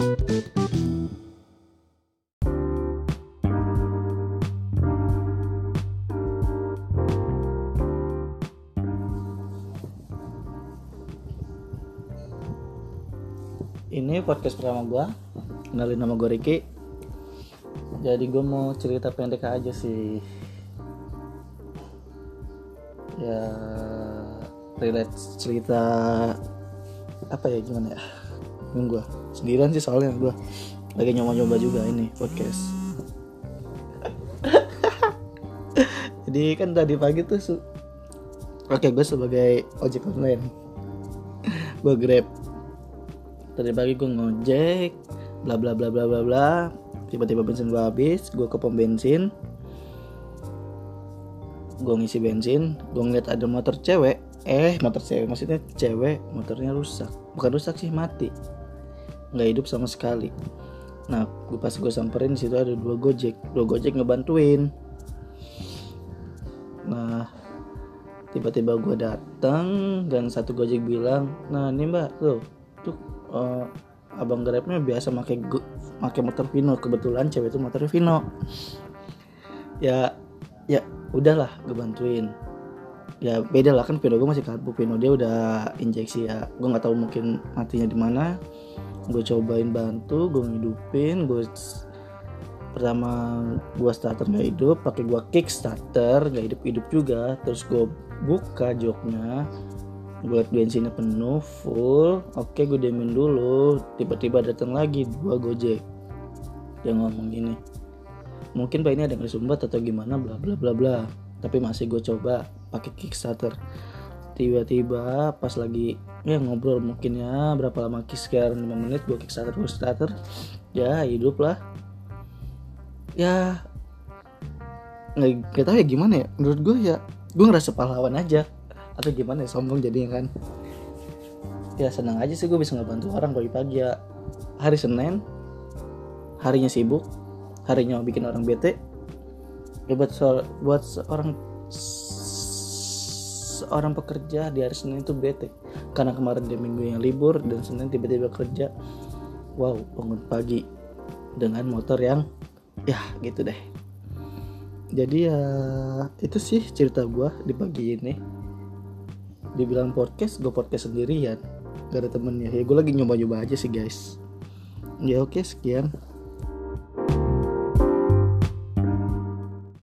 ini podcast pertama gue kenalin nama gue Ricky. Jadi gue mau cerita pendek aja sih. Ya relate cerita apa ya gimana ya Bingung gue sendirian sih soalnya gue lagi nyoba-nyoba juga ini podcast. Jadi kan tadi pagi tuh su- oke gue sebagai ojek online. Gue grab. Tadi pagi gue ngojek bla bla bla bla bla bla. Tiba-tiba bensin gue habis gue ke pom bensin. Gue ngisi bensin gue ngeliat ada motor cewek. Eh motor cewek maksudnya cewek motornya rusak. Bukan rusak sih mati nggak hidup sama sekali. Nah gue pas gue samperin situ ada dua gojek. Dua gojek ngebantuin. Nah tiba-tiba gue datang dan satu gojek bilang nah ini mbak tuh tuh eh, abang grabnya biasa pakai pakai motor Vino. Kebetulan cewek itu motornya Vino. Ya ya udahlah gue bantuin ya beda lah kan Vino gue masih karbu Vino dia udah injeksi ya. Gue nggak tahu mungkin matinya di mana. Gue cobain bantu gue ngidupin gue pertama gue starter nggak hidup pakai gue kick starter nggak hidup hidup juga. Terus gue buka joknya gue liat bensinnya penuh full. Oke gue diemin dulu. Tiba-tiba datang lagi dua gojek. Dia ngomong gini mungkin pak ini ada yang kesumbat atau gimana bla bla bla bla tapi masih gue coba pakai kickstarter. Tiba-tiba pas lagi ya ngobrol mungkin ya berapa lama sekitar 5 menit gue kickstarter gue starter ya hidup lah. Ya nggak tahu ya gimana ya. Menurut gue ya gue ngerasa pahlawan aja. Atau gimana ya sombong jadinya kan. Ya senang aja sih gue bisa ngebantu orang pagi-pagi ya. Hari Senin harinya sibuk. Harinya bikin orang bete ya buat so, buat seorang seorang pekerja di hari Senin itu bete. Karena kemarin dia minggu yang libur dan Senin tiba-tiba kerja. Wow bangun pagi dengan motor yang ya gitu deh. Jadi ya itu sih cerita gue di pagi ini. Dibilang podcast gue podcast sendirian. Gak ada temennya. Ya gue lagi nyoba-nyoba aja sih guys. Ya oke sekian